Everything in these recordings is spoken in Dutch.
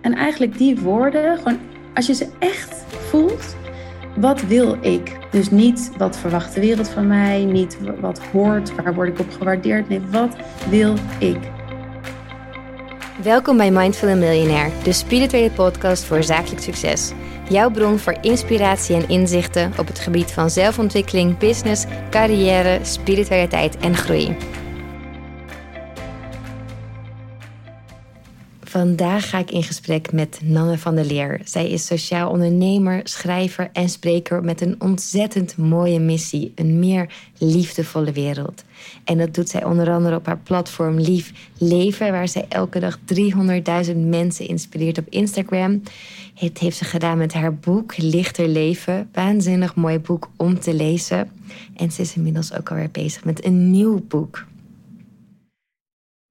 En eigenlijk die woorden, gewoon als je ze echt voelt, wat wil ik? Dus niet wat verwacht de wereld van mij, niet wat hoort, waar word ik op gewaardeerd. Nee, wat wil ik? Welkom bij Mindful Millionaire, de spirituele podcast voor zakelijk succes. Jouw bron voor inspiratie en inzichten op het gebied van zelfontwikkeling, business, carrière, spiritualiteit en groei. Vandaag ga ik in gesprek met Nanne van der Leer. Zij is sociaal ondernemer, schrijver en spreker met een ontzettend mooie missie: een meer liefdevolle wereld. En dat doet zij onder andere op haar platform Lief Leven, waar zij elke dag 300.000 mensen inspireert op Instagram. Het heeft ze gedaan met haar boek Lichter Leven. Waanzinnig mooi boek om te lezen. En ze is inmiddels ook alweer bezig met een nieuw boek.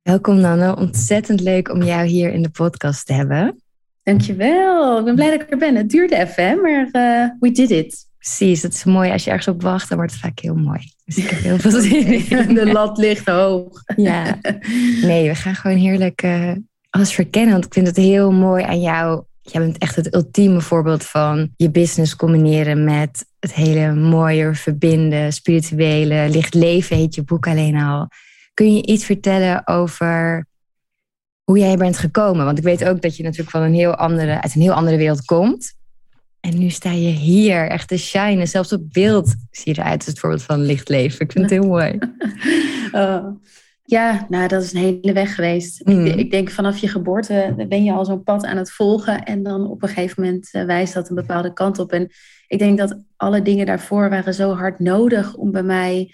Welkom Nanne, ontzettend leuk om jou hier in de podcast te hebben. Dankjewel, ik ben blij dat ik er ben. Het duurde even, maar uh, we did it. Precies, het is mooi. Als je ergens op wacht, dan wordt het vaak heel mooi. Dus ik heb heel veel zin in. De lat ligt hoog. Ja, nee, we gaan gewoon heerlijk uh, alles verkennen. Want ik vind het heel mooi aan jou. Jij bent echt het ultieme voorbeeld van je business combineren met het hele mooie, verbinden, spirituele, licht leven heet je boek alleen al. Kun je iets vertellen over hoe jij bent gekomen? Want ik weet ook dat je natuurlijk van een heel andere, uit een heel andere wereld komt. En nu sta je hier, echt te shine. Zelfs op beeld zie je eruit als het voorbeeld van licht leven. Ik vind het heel mooi. Oh. Ja, nou, dat is een hele weg geweest. Mm. Ik, ik, denk vanaf je geboorte ben je al zo'n pad aan het volgen. En dan op een gegeven moment uh, wijst dat een bepaalde kant op. En ik denk dat alle dingen daarvoor waren zo hard nodig om bij mij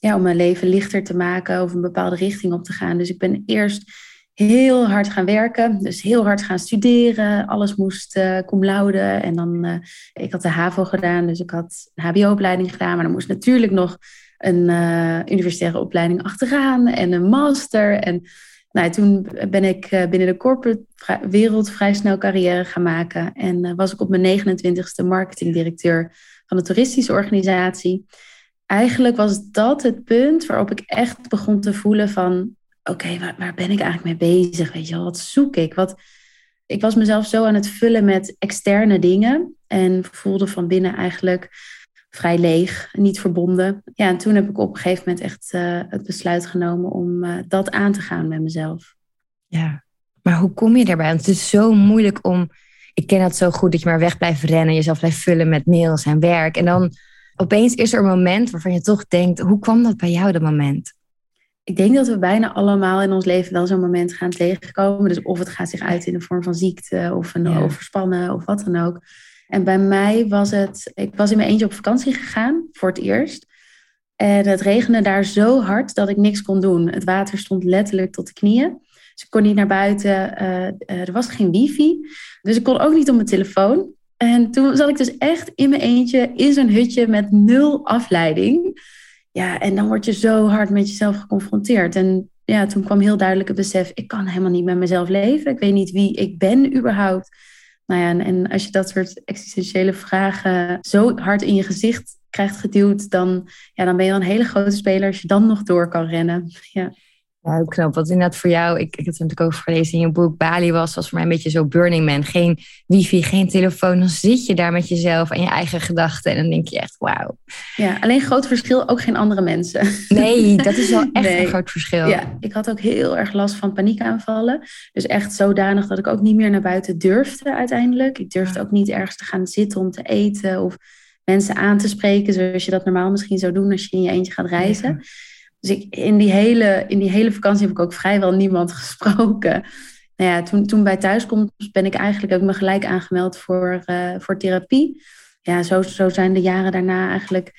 ja, om mijn leven lichter te maken of een bepaalde richting op te gaan. Dus ik ben eerst heel hard gaan werken. Dus heel hard gaan studeren. Alles moest uh, cum laude. En dan, uh, ik had de HAVO gedaan, dus ik had een HBO-opleiding gedaan. Maar dan moest natuurlijk nog een uh, universitaire opleiding achteraan en een master. En nou, toen ben ik binnen de corporate wereld vrij snel carrière gaan maken. En was ik op mijn 29ste marketingdirecteur van een toeristische organisatie eigenlijk was dat het punt waarop ik echt begon te voelen van... oké, waar, ben ik eigenlijk mee bezig? Weet je wel, wat zoek ik? Wat, ik was mezelf zo aan het vullen met externe dingen... en voelde van binnen eigenlijk vrij leeg, niet verbonden. Ja, en toen heb ik op een gegeven moment echt uh, het besluit genomen... om uh, dat aan te gaan met mezelf. Ja, maar hoe kom je daarbij? Want het is zo moeilijk om... Ik ken dat zo goed, dat je maar weg blijft rennen... jezelf blijft vullen met mails en werk... en dan opeens is er een moment waarvan je toch denkt, hoe kwam dat bij jou, dat moment? Ik denk dat we bijna allemaal in ons leven wel zo'n moment gaan tegenkomen. Dus of het gaat zich uit in de vorm van ziekte of een overspannen of wat dan ook. En bij mij was het, ik was in mijn eentje op vakantie gegaan voor het eerst. En het regende daar zo hard dat ik niks kon doen. Het water stond letterlijk tot de knieën. Dus ik kon niet naar buiten. Uh, uh, er was geen wifi. Dus ik kon ook niet op mijn telefoon. En toen zat ik dus echt in mijn eentje in zo'n hutje met nul afleiding. Ja, en dan word je zo hard met jezelf geconfronteerd. En ja, toen kwam heel duidelijk het besef, ik kan helemaal niet met mezelf leven. Ik weet niet wie ik ben überhaupt. Nou ja, en, als je dat soort existentiële vragen zo hard in je gezicht krijgt geduwd, dan, ja, dan ben je wel een hele grote speler als je dan nog door kan rennen. Ja. Ja, heel knap. Wat inderdaad voor jou, ik, ik heb het natuurlijk ook gelezen in je boek, Bali was, was voor mij een beetje zo Burning Man. Geen wifi, geen telefoon. Dan zit je daar met jezelf en je eigen gedachten en dan denk je echt, wauw. Ja, alleen groot verschil, ook geen andere mensen. Nee, dat is wel echt een groot verschil. Ja, ik had ook heel erg last van paniekaanvallen. Dus echt zodanig dat ik ook niet meer naar buiten durfde uiteindelijk. Ik durfde ook niet ergens te gaan zitten om te eten of mensen aan te spreken, zoals je dat normaal misschien zou doen als je in je eentje gaat reizen. Ja. Dus ik, in, die hele, in die hele vakantie heb ik ook vrijwel niemand gesproken. Nou ja, toen, toen bij thuiskomst ben ik eigenlijk ook me gelijk aangemeld voor, uh, voor therapie. Ja, zo, zo zijn de jaren daarna eigenlijk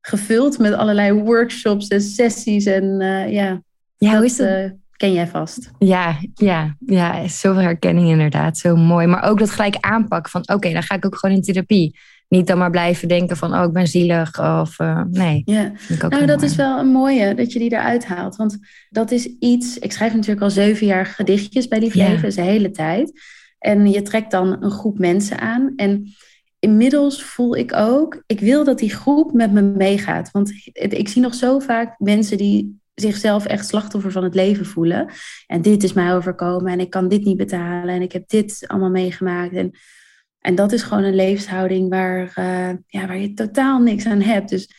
gevuld met allerlei workshops en sessies. En uh, ja, ja hoe is dat? Uh, ken jij vast. Ja, ja, ja, zoveel herkenning inderdaad. Zo mooi. Maar ook dat gelijk aanpakken van oké, dan ga ik ook gewoon in therapie niet dan maar blijven denken van, oh, ik ben zielig. Of uh, nee. Ja, nou, dat is wel een mooie dat je die eruit haalt. Want dat is iets. Ik schrijf natuurlijk al zeven jaar gedichtjes bij Lief ja. Leven, de hele tijd. En je trekt dan een groep mensen aan. En inmiddels voel ik ook, ik wil dat die groep met me meegaat. Want ik zie nog zo vaak mensen die zichzelf echt slachtoffer van het leven voelen. En dit is mij overkomen en ik kan dit niet betalen en ik heb dit allemaal meegemaakt. En, en dat is gewoon een levenshouding waar, uh, ja, waar je totaal niks aan hebt. Dus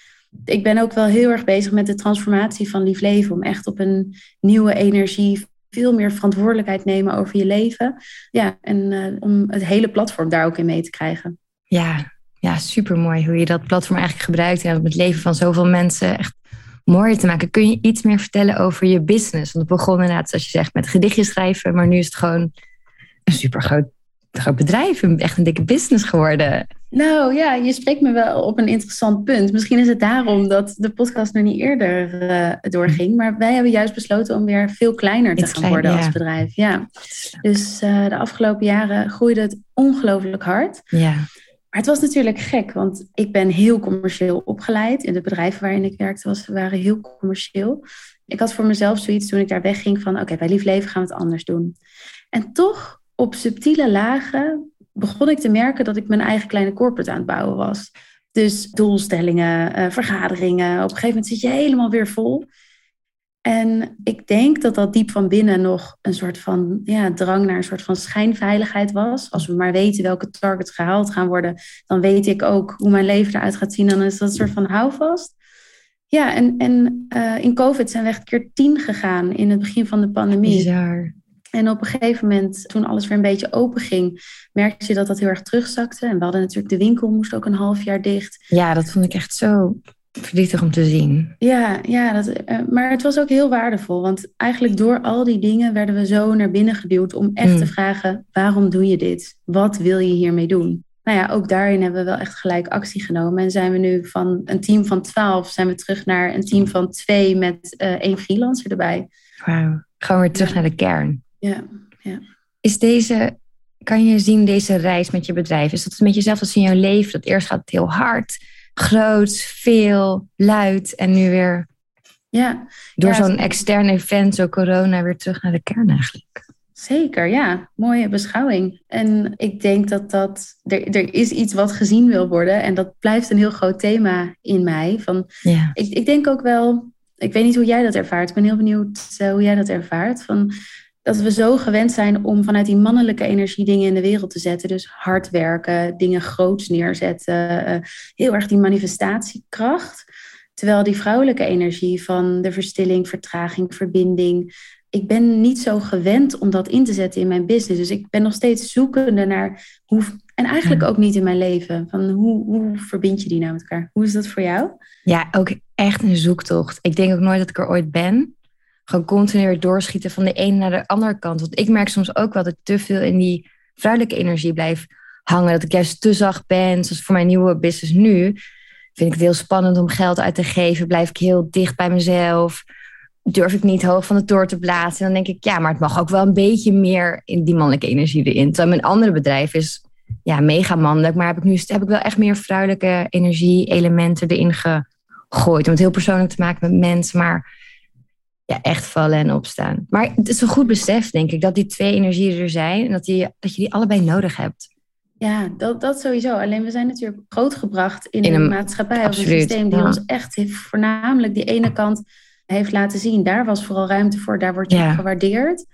ik ben ook wel heel erg bezig met de transformatie van lief leven. Om echt op een nieuwe energie veel meer verantwoordelijkheid nemen over je leven. Ja, en uh, om het hele platform daar ook in mee te krijgen. Ja, ja super mooi hoe je dat platform eigenlijk gebruikt en om het leven van zoveel mensen echt mooier te maken. Kun je iets meer vertellen over je business? Want het begon inderdaad, zoals je zegt, met gedichtjes schrijven, maar nu is het gewoon een super groot, bedrijf, echt een dikke business geworden. Nou ja, je spreekt me wel op een interessant punt. Misschien is het daarom dat de podcast nog niet eerder uh, doorging. Maar wij hebben juist besloten om weer veel kleiner te gaan worden als bedrijf. Ja. Dus uh, de afgelopen jaren groeide het ongelooflijk hard. Ja. Maar het was natuurlijk gek, want ik ben heel commercieel opgeleid. In de bedrijven waarin ik werkte was, waren heel commercieel. Ik had voor mezelf zoiets toen ik daar wegging van... oké, bij Lief Leven gaan we het anders doen. En toch, op subtiele lagen, begon ik te merken... dat ik mijn eigen kleine corporate aan het bouwen was. Dus doelstellingen, uh, vergaderingen. Op een gegeven moment zit je helemaal weer vol. En ik denk dat dat diep van binnen nog een soort van ja, drang naar een soort van schijnveiligheid was. Als we maar weten welke targets gehaald gaan worden, dan weet ik ook hoe mijn leven eruit gaat zien. Dan is dat een soort van houvast. Ja, en, en uh, in COVID zijn we echt keer tien gegaan in het begin van de pandemie. Bizar. En op een gegeven moment, toen alles weer een beetje open ging, merkte je dat dat heel erg terugzakte. En we hadden natuurlijk de winkel, moest ook een half jaar dicht. Ja, dat vond ik echt zo verdrietig om te zien. Ja, ja dat, uh, maar het was ook heel waardevol. Want eigenlijk door al die dingen werden we zo naar binnen geduwd om echt te vragen: waarom doe je dit? Wat wil je hiermee doen? Nou ja, ook daarin hebben we wel echt gelijk actie genomen. En zijn we nu van een team van 12 zijn we terug naar een team van twee met uh, één freelancer erbij. Wauw, gewoon weer terug naar de kern. Ja, ja. Is deze, kan je zien deze reis met je bedrijf? Is dat met jezelf als in jouw leven? Dat eerst gaat het heel hard groot, veel, luid en nu weer ja. door zo'n extern event, zo corona, weer terug naar de kern eigenlijk. Zeker, ja. Mooie beschouwing. En ik denk dat dat. Er, er is iets wat gezien wil worden. En dat blijft een heel groot thema in mij. Van, ja. ik, ik denk ook wel. Ik weet niet hoe jij dat ervaart. Ik ben heel benieuwd uh, hoe jij dat ervaart. Van, dat we zo gewend zijn om vanuit die mannelijke energie dingen in de wereld te zetten. Dus hard werken, dingen groots neerzetten, uh, heel erg die manifestatiekracht. Terwijl die vrouwelijke energie van de verstilling, vertraging, verbinding. Ik ben niet zo gewend om dat in te zetten in mijn business. Dus ik ben nog steeds zoekende naar hoe. En eigenlijk ook niet in mijn leven. Van hoe, hoe verbind je die nou met elkaar? Hoe is dat voor jou? Ja, ook echt een zoektocht. Ik denk ook nooit dat ik er ooit ben gewoon continu doorschieten van de ene naar de andere kant. Want ik merk soms ook wel dat ik te veel in die vrouwelijke energie blijf hangen. Dat ik juist te zacht ben. Zoals voor mijn nieuwe business nu. Vind ik het heel spannend om geld uit te geven. Blijf ik heel dicht bij mezelf. Durf ik niet hoog van de toren te blazen. En dan denk ik, ja, maar het mag ook wel een beetje meer in die mannelijke energie erin. Terwijl mijn andere bedrijf is ja, mega mannelijk. Maar heb ik nu heb ik wel echt meer vrouwelijke energie-elementen erin gegooid. Om het heel persoonlijk te maken met mensen. Maar ja, echt vallen en opstaan. Maar het is een goed besef, denk ik, dat die twee energieën er zijn en dat, die, dat je die allebei nodig hebt. Ja, dat, dat sowieso. Alleen we zijn natuurlijk grootgebracht in, in een, een maatschappij of een systeem die ons echt heeft, voornamelijk die ene kant heeft laten zien. Daar was vooral ruimte voor, daar word je ja. gewaardeerd.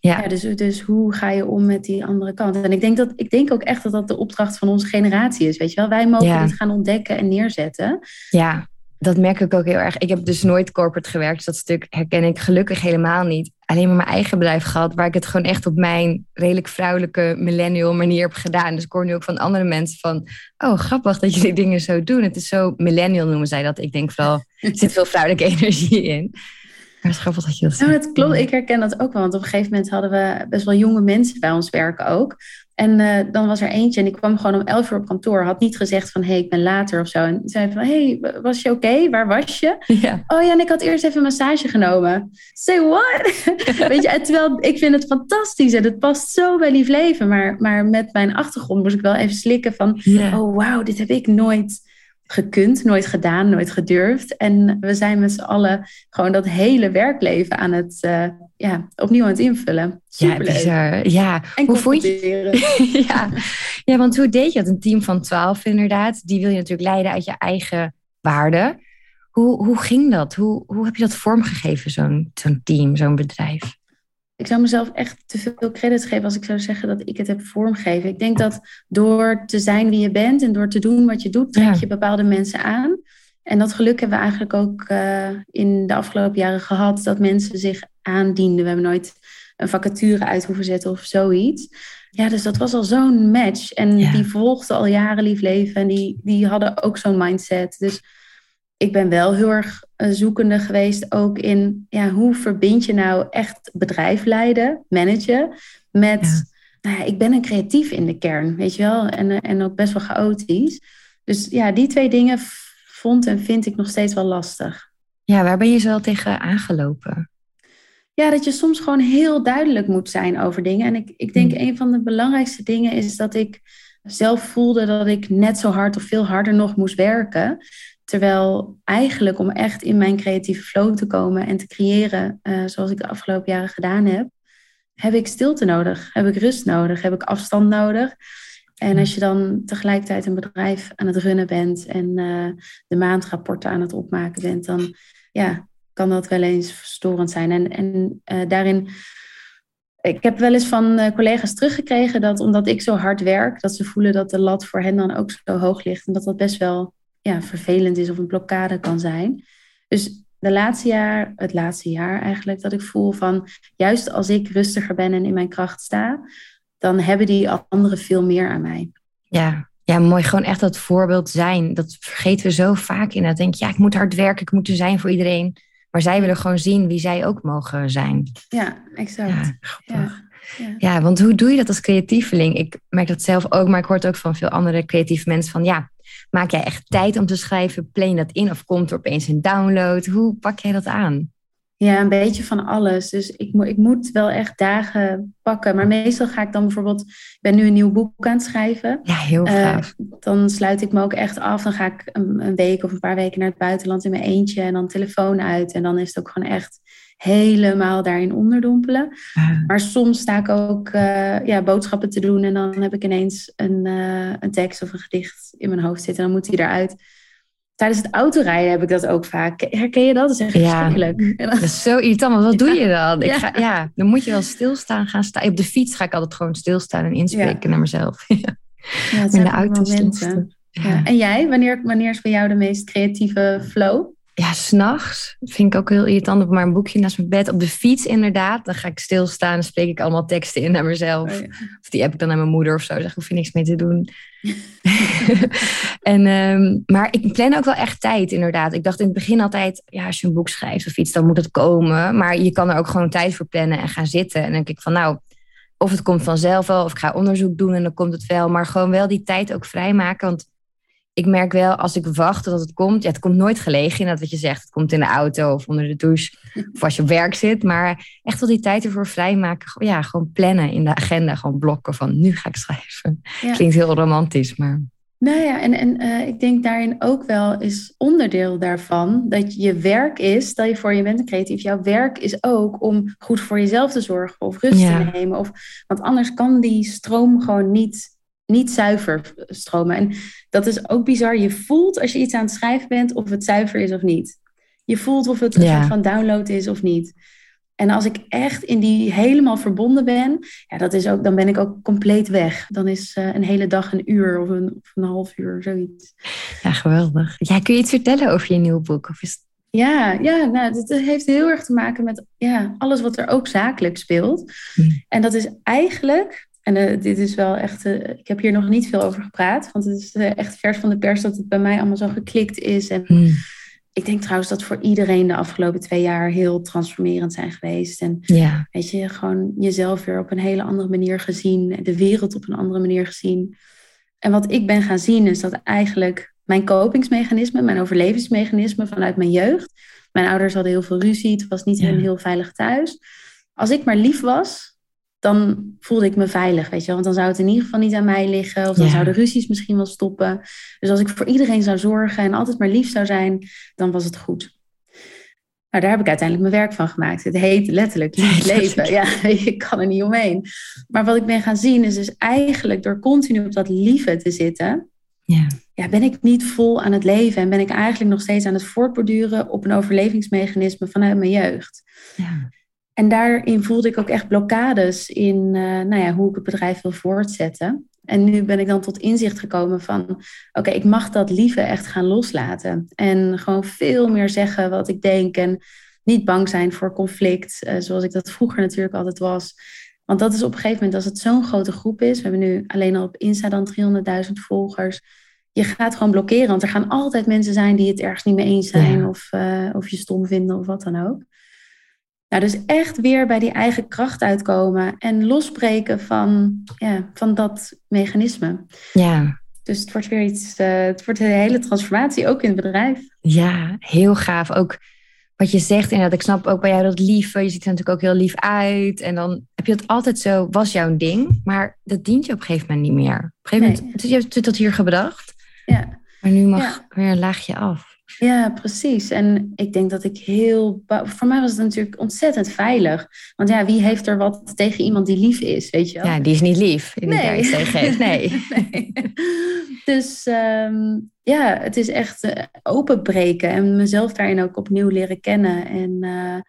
Ja. ja. dus, dus hoe ga je om met die andere kant? En ik denk, dat, ik denk ook echt dat dat de opdracht van onze generatie is. Weet je wel, wij mogen dit gaan ontdekken en neerzetten. Ja, dat merk ik ook heel erg. Ik heb dus nooit corporate gewerkt. Dus dat stuk herken ik gelukkig helemaal niet. Alleen maar mijn eigen bedrijf gehad, waar ik het gewoon echt op mijn redelijk vrouwelijke millennial manier heb gedaan. Dus ik hoor nu ook van andere mensen van, oh grappig dat jullie dingen zo doen. Het is zo millennial noemen zij dat. Ik denk vooral, er zit veel vrouwelijke energie in. Maar het is grappig dat je dat zegt. Nou, het klopt. Ik herken dat ook wel. Want op een gegeven moment hadden we best wel jonge mensen bij ons werken ook. En uh, dan was er eentje en ik kwam gewoon om elf uur op kantoor. Had niet gezegd van, hé, hey, ik ben later of zo. En zei van, hé, hey, was je oké? Okay? Waar was je? Ja. Oh ja, en ik had eerst even een massage genomen. Say what? Weet je, terwijl ik vind het fantastisch en het past zo bij lief leven. Maar, maar met mijn achtergrond moest ik wel even slikken van, Ja. oh wauw, dit heb ik nooit gekund, nooit gedaan, nooit gedurfd. En we zijn met z'n allen gewoon dat hele werkleven aan het, uh, ja, opnieuw aan het invullen. Superleuk. Ja, bizar. Ja, En hoe vond je? ja. ja, want hoe deed je dat? Een team van twaalf inderdaad. Die wil je natuurlijk leiden uit je eigen waarden. Hoe, hoe ging dat? Hoe, hoe heb je dat vormgegeven, zo'n zo'n team, zo'n bedrijf? Ik zou mezelf echt te veel credit geven als ik zou zeggen dat ik het heb vormgegeven. Ik denk dat door te zijn wie je bent en door te doen wat je doet, trek je bepaalde mensen aan. En dat geluk hebben we eigenlijk ook uh, in de afgelopen jaren gehad, dat mensen zich aandienden. We hebben nooit een vacature uit hoeven zetten of zoiets. Ja, dus dat was al zo'n match. En die volgden al jaren lief leven en die, die hadden ook zo'n mindset. Dus ik ben wel heel erg eh, zoekende geweest ook in ja, hoe verbind je nou echt bedrijf leiden, managen met, nou ja, ik ben een creatief in de kern, weet je wel, en, en ook best wel chaotisch. Dus ja, die twee dingen vond en vind ik nog steeds wel lastig. Ja, waar ben je zo wel tegen aangelopen? Ja, dat je soms gewoon heel duidelijk moet zijn over dingen. En ik, ik denk hmm. een van de belangrijkste dingen is dat ik zelf voelde dat ik net zo hard of veel harder nog moest werken. Terwijl eigenlijk om echt in mijn creatieve flow te komen en te creëren, uh, zoals ik de afgelopen jaren gedaan heb, heb ik stilte nodig, heb ik rust nodig, heb ik afstand nodig. En als je dan tegelijkertijd een bedrijf aan het runnen bent en uh, de maandrapporten aan het opmaken bent, dan ja, kan dat wel eens verstorend zijn. En, en uh, daarin, ik heb wel eens van collega's teruggekregen dat omdat ik zo hard werk, dat ze voelen dat de lat voor hen dan ook zo hoog ligt. En dat dat best wel ja, vervelend is of een blokkade kan zijn. Dus de laatste jaar, het laatste jaar eigenlijk, dat ik voel van juist als ik rustiger ben en in mijn kracht sta, dan hebben die anderen veel meer aan mij. Ja, ja, mooi. Gewoon echt dat voorbeeld zijn. Dat vergeten we zo vaak in. Dat denk je, ja, ik moet hard werken, ik moet er zijn voor iedereen. Maar zij willen gewoon zien wie zij ook mogen zijn. Ja, exact. Ja, ja. ja, want hoe doe je dat als creatieveling? Ik merk dat zelf ook, maar ik hoor het ook van veel andere creatieve mensen van ja, maak jij echt tijd om te schrijven? Plan je dat in of komt er opeens een download? Hoe pak jij dat aan? Ja, een beetje van alles. Dus ik, mo ik moet wel echt dagen pakken. Maar meestal ga ik dan bijvoorbeeld... Ik ben nu een nieuw boek aan het schrijven. Ja, heel eh, gaaf. dan sluit ik me ook echt af. Dan ga ik een, een, week of een paar weken naar het buitenland in mijn eentje. En dan telefoon uit. En dan is het ook gewoon echt helemaal daarin onderdompelen. Maar soms sta ik ook uh, ja, boodschappen te doen. En dan heb ik ineens een, uh, een tekst of een gedicht in mijn hoofd zitten. En dan moet die eruit tijdens het autorijden heb ik dat ook vaak. Herken je dat? Dat is echt verschrikkelijk. Ja, dat is zo irritant. Maar wat doe je dan? Ik ga, ja, dan moet je wel stilstaan gaan staan. Op de fiets ga ik altijd gewoon stilstaan en inspreken naar mezelf. Ja, in de auto. Ja. En jij? Wanneer, wanneer is voor jou de meest creatieve flow? Ja, s'nachts vind ik ook heel irritant. Op maar een boekje naast mijn bed. Op de fiets inderdaad. Dan ga ik stilstaan en spreek ik allemaal teksten in naar mezelf. Oh, of die heb ik dan aan mijn moeder of zo. Zeg, hoef je niks mee te doen. en, um, maar ik plan ook wel echt tijd inderdaad. Ik dacht in het begin altijd, ja, als je een boek schrijft of iets, dan moet het komen. Maar je kan er ook gewoon tijd voor plannen en gaan zitten. En dan denk ik van, nou, of het komt vanzelf wel, of ik ga onderzoek doen en dan komt het wel. Maar gewoon wel die tijd ook vrijmaken. Want ik merk wel als ik wacht tot het komt. Ja, het komt nooit gelegen dat wat je zegt. Het komt in de auto of onder de douche. Of als je op werk zit. Maar echt wel die tijd ervoor vrijmaken. Ja, gewoon plannen in de agenda. Gewoon blokken van nu ga ik schrijven. Klinkt heel romantisch, maar... Nou ja, en, en uh, ik denk daarin ook wel is onderdeel daarvan dat je werk is, stel je voor je bent een creatief, jouw werk is ook om goed voor jezelf te zorgen of rust te nemen. Of, want anders kan die stroom gewoon niet niet zuiver stromen. En dat is ook bizar. Je voelt als je iets aan het schrijven bent of het zuiver is of niet. Je voelt of het een soort van download is of niet. En als ik echt in die helemaal verbonden ben, ja, dat is ook, dan ben ik ook compleet weg. Dan is uh, een hele dag een uur of een, of een half uur, zoiets. Ja, geweldig. Ja, kun je iets vertellen over je nieuw boek? Of is... Ja, ja nou, het heeft heel erg te maken met ja, alles wat er ook zakelijk speelt. Hm. En dat is eigenlijk en uh, dit is wel echt, uh, ik heb hier nog niet veel over gepraat, want het is uh, echt vers van de pers dat het bij mij allemaal zo geklikt is. En hmm. ik denk trouwens dat voor iedereen de afgelopen twee jaar heel transformerend zijn geweest. En ja. weet je, gewoon jezelf weer op een hele andere manier gezien, de wereld op een andere manier gezien. En wat ik ben gaan zien is dat eigenlijk mijn kopingsmechanisme, mijn overlevingsmechanisme vanuit mijn jeugd. Mijn ouders hadden heel veel ruzie, het was niet ja. heel veilig thuis. Als ik maar lief was, dan voelde ik me veilig, weet je wel. Want dan zou het in ieder geval niet aan mij liggen. Of dan zouden ruzies misschien wel stoppen. Dus als ik voor iedereen zou zorgen en altijd maar lief zou zijn, dan was het goed. Nou, daar heb ik uiteindelijk mijn werk van gemaakt. Het heet letterlijk lief leven. Ja, ik kan er niet omheen. Maar wat ik ben gaan zien is dus eigenlijk door continu op dat lieve te zitten... ja. ja. ben ik niet vol aan het leven en ben ik eigenlijk nog steeds aan het voortborduren op een overlevingsmechanisme vanuit mijn jeugd. Ja. En daarin voelde ik ook echt blokkades in uh, nou ja, hoe ik het bedrijf wil voortzetten. En nu ben ik dan tot inzicht gekomen van, oké, ik mag dat lieve echt gaan loslaten. En gewoon veel meer zeggen wat ik denk en niet bang zijn voor conflict, uh, zoals ik dat vroeger natuurlijk altijd was. Want dat is op een gegeven moment, als het zo'n grote groep is, we hebben nu alleen al op Insta dan 300.000 volgers, je gaat gewoon blokkeren, want er gaan altijd mensen zijn die het ergens niet mee eens zijn of, uh, of je stom vinden of wat dan ook. Nou, dus echt weer bij die eigen kracht uitkomen en losbreken van, ja, van dat mechanisme. Ja. Dus het wordt weer iets, uh, het wordt een hele transformatie, ook in het bedrijf. Ja, heel gaaf. Ook wat je zegt, inderdaad, ik snap ook bij jou dat lieve. Je ziet er natuurlijk ook heel lief uit. En dan heb je het altijd zo, was jouw ding. Maar dat dient je op een gegeven moment niet meer. Op een gegeven moment, nee. je hebt het hier gebracht. Ja. Maar nu mag weer een laagje af. Ja, precies. En ik denk dat ik heel. Voor mij was het natuurlijk ontzettend veilig. Want ja, wie heeft er wat tegen iemand die lief is, weet je wel? Ja, die is niet lief. Die nee. geeft. Nee. nee. Dus ehm, ja, het is echt uh, openbreken en mezelf daarin ook opnieuw leren kennen. En uh,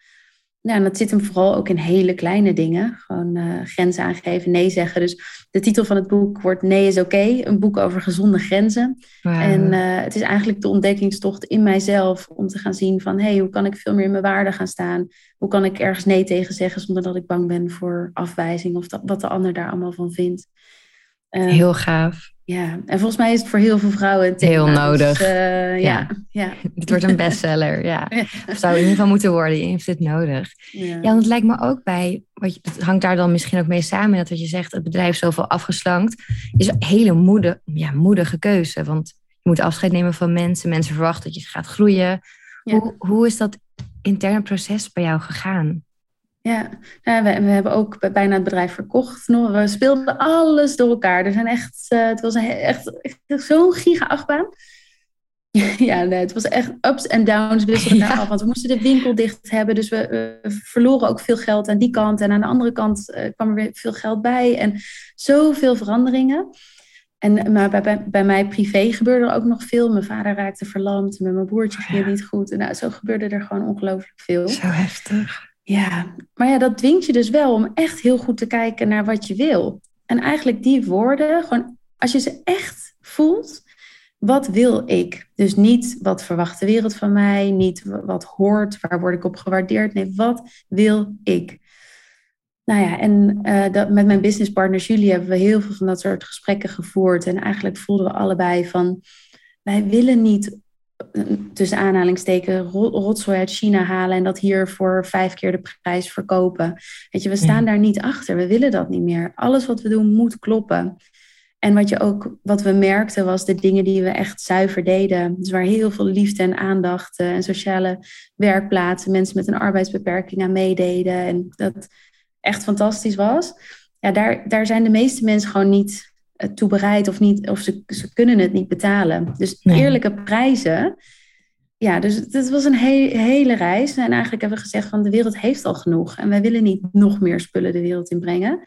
ja, en dat zit hem vooral ook in hele kleine dingen. Gewoon uh, grenzen aangeven, nee zeggen. Dus de titel van het boek wordt Nee is oké. een boek over gezonde grenzen. En uh, het is eigenlijk de ontdekkingstocht in mijzelf om te gaan zien van... hé, hey, hoe kan ik veel meer in mijn waarde gaan staan? Hoe kan ik ergens nee tegen zeggen zonder dat ik bang ben voor afwijzing... of dat, wat de ander daar allemaal van vindt. Uh, Heel gaaf. Ja, en volgens mij is het voor heel veel vrouwen een Heel nodig. Dus, uh, ja. ja. Het wordt een bestseller, ja. Of zou in ieder geval moeten worden. Je heeft dit nodig. Ja, ja want het lijkt me ook bij, wat je, het hangt daar dan misschien ook mee samen, dat wat je zegt, het bedrijf zoveel afgeslankt, is een hele moede, ja, moedige keuze. Want je moet afscheid nemen van mensen. Mensen verwachten dat je gaat groeien. Hoe, hoe is dat interne proces bij jou gegaan? Ja, ja we, we, hebben ook bijna het bedrijf verkocht. We speelden alles door elkaar. Er zijn echt, uh, het was echt, echt zo'n giga-achtbaan. ja, nee, het was echt ups en downs wisselden ja. af. Want we moesten de winkel dicht hebben. Dus we, verloren ook veel geld aan die kant. En aan de andere kant uh, kwam er weer veel geld bij. En zoveel veranderingen. En, maar bij, bij, bij, mij privé gebeurde er ook nog veel. Mijn vader raakte verlamd. Met mijn broertje ging het niet goed. En nou, zo gebeurde er gewoon ongelooflijk veel. Zo heftig. Ja, maar ja, dat dwingt je dus wel om echt heel goed te kijken naar wat je wil. En eigenlijk die woorden, gewoon als je ze echt voelt, wat wil ik? Dus niet wat verwacht de wereld van mij, niet wat hoort, waar word ik op gewaardeerd. Nee, wat wil ik? Nou ja, en uh, dat, met mijn businesspartner Julie hebben we heel veel van dat soort gesprekken gevoerd. En eigenlijk voelden we allebei van, wij willen niet tussen aanhalingsteken rotzooi uit China halen en dat hier voor vijf keer de prijs verkopen. Weet je, we staan daar niet achter. We willen dat niet meer. Alles wat we doen moet kloppen. En wat je ook, wat we merkten, was de dingen die we echt zuiver deden. Dus waar heel veel liefde en aandacht eh, en sociale werkplaatsen, mensen met een arbeidsbeperking aan meededen. En dat echt fantastisch was. Ja, daar, daar zijn de meeste mensen gewoon niet toe bereid of niet, of ze, ze kunnen het niet betalen. Dus eerlijke prijzen. Ja, dus het was een hele reis. En eigenlijk hebben we gezegd van de wereld heeft al genoeg. En wij willen niet nog meer spullen de wereld inbrengen.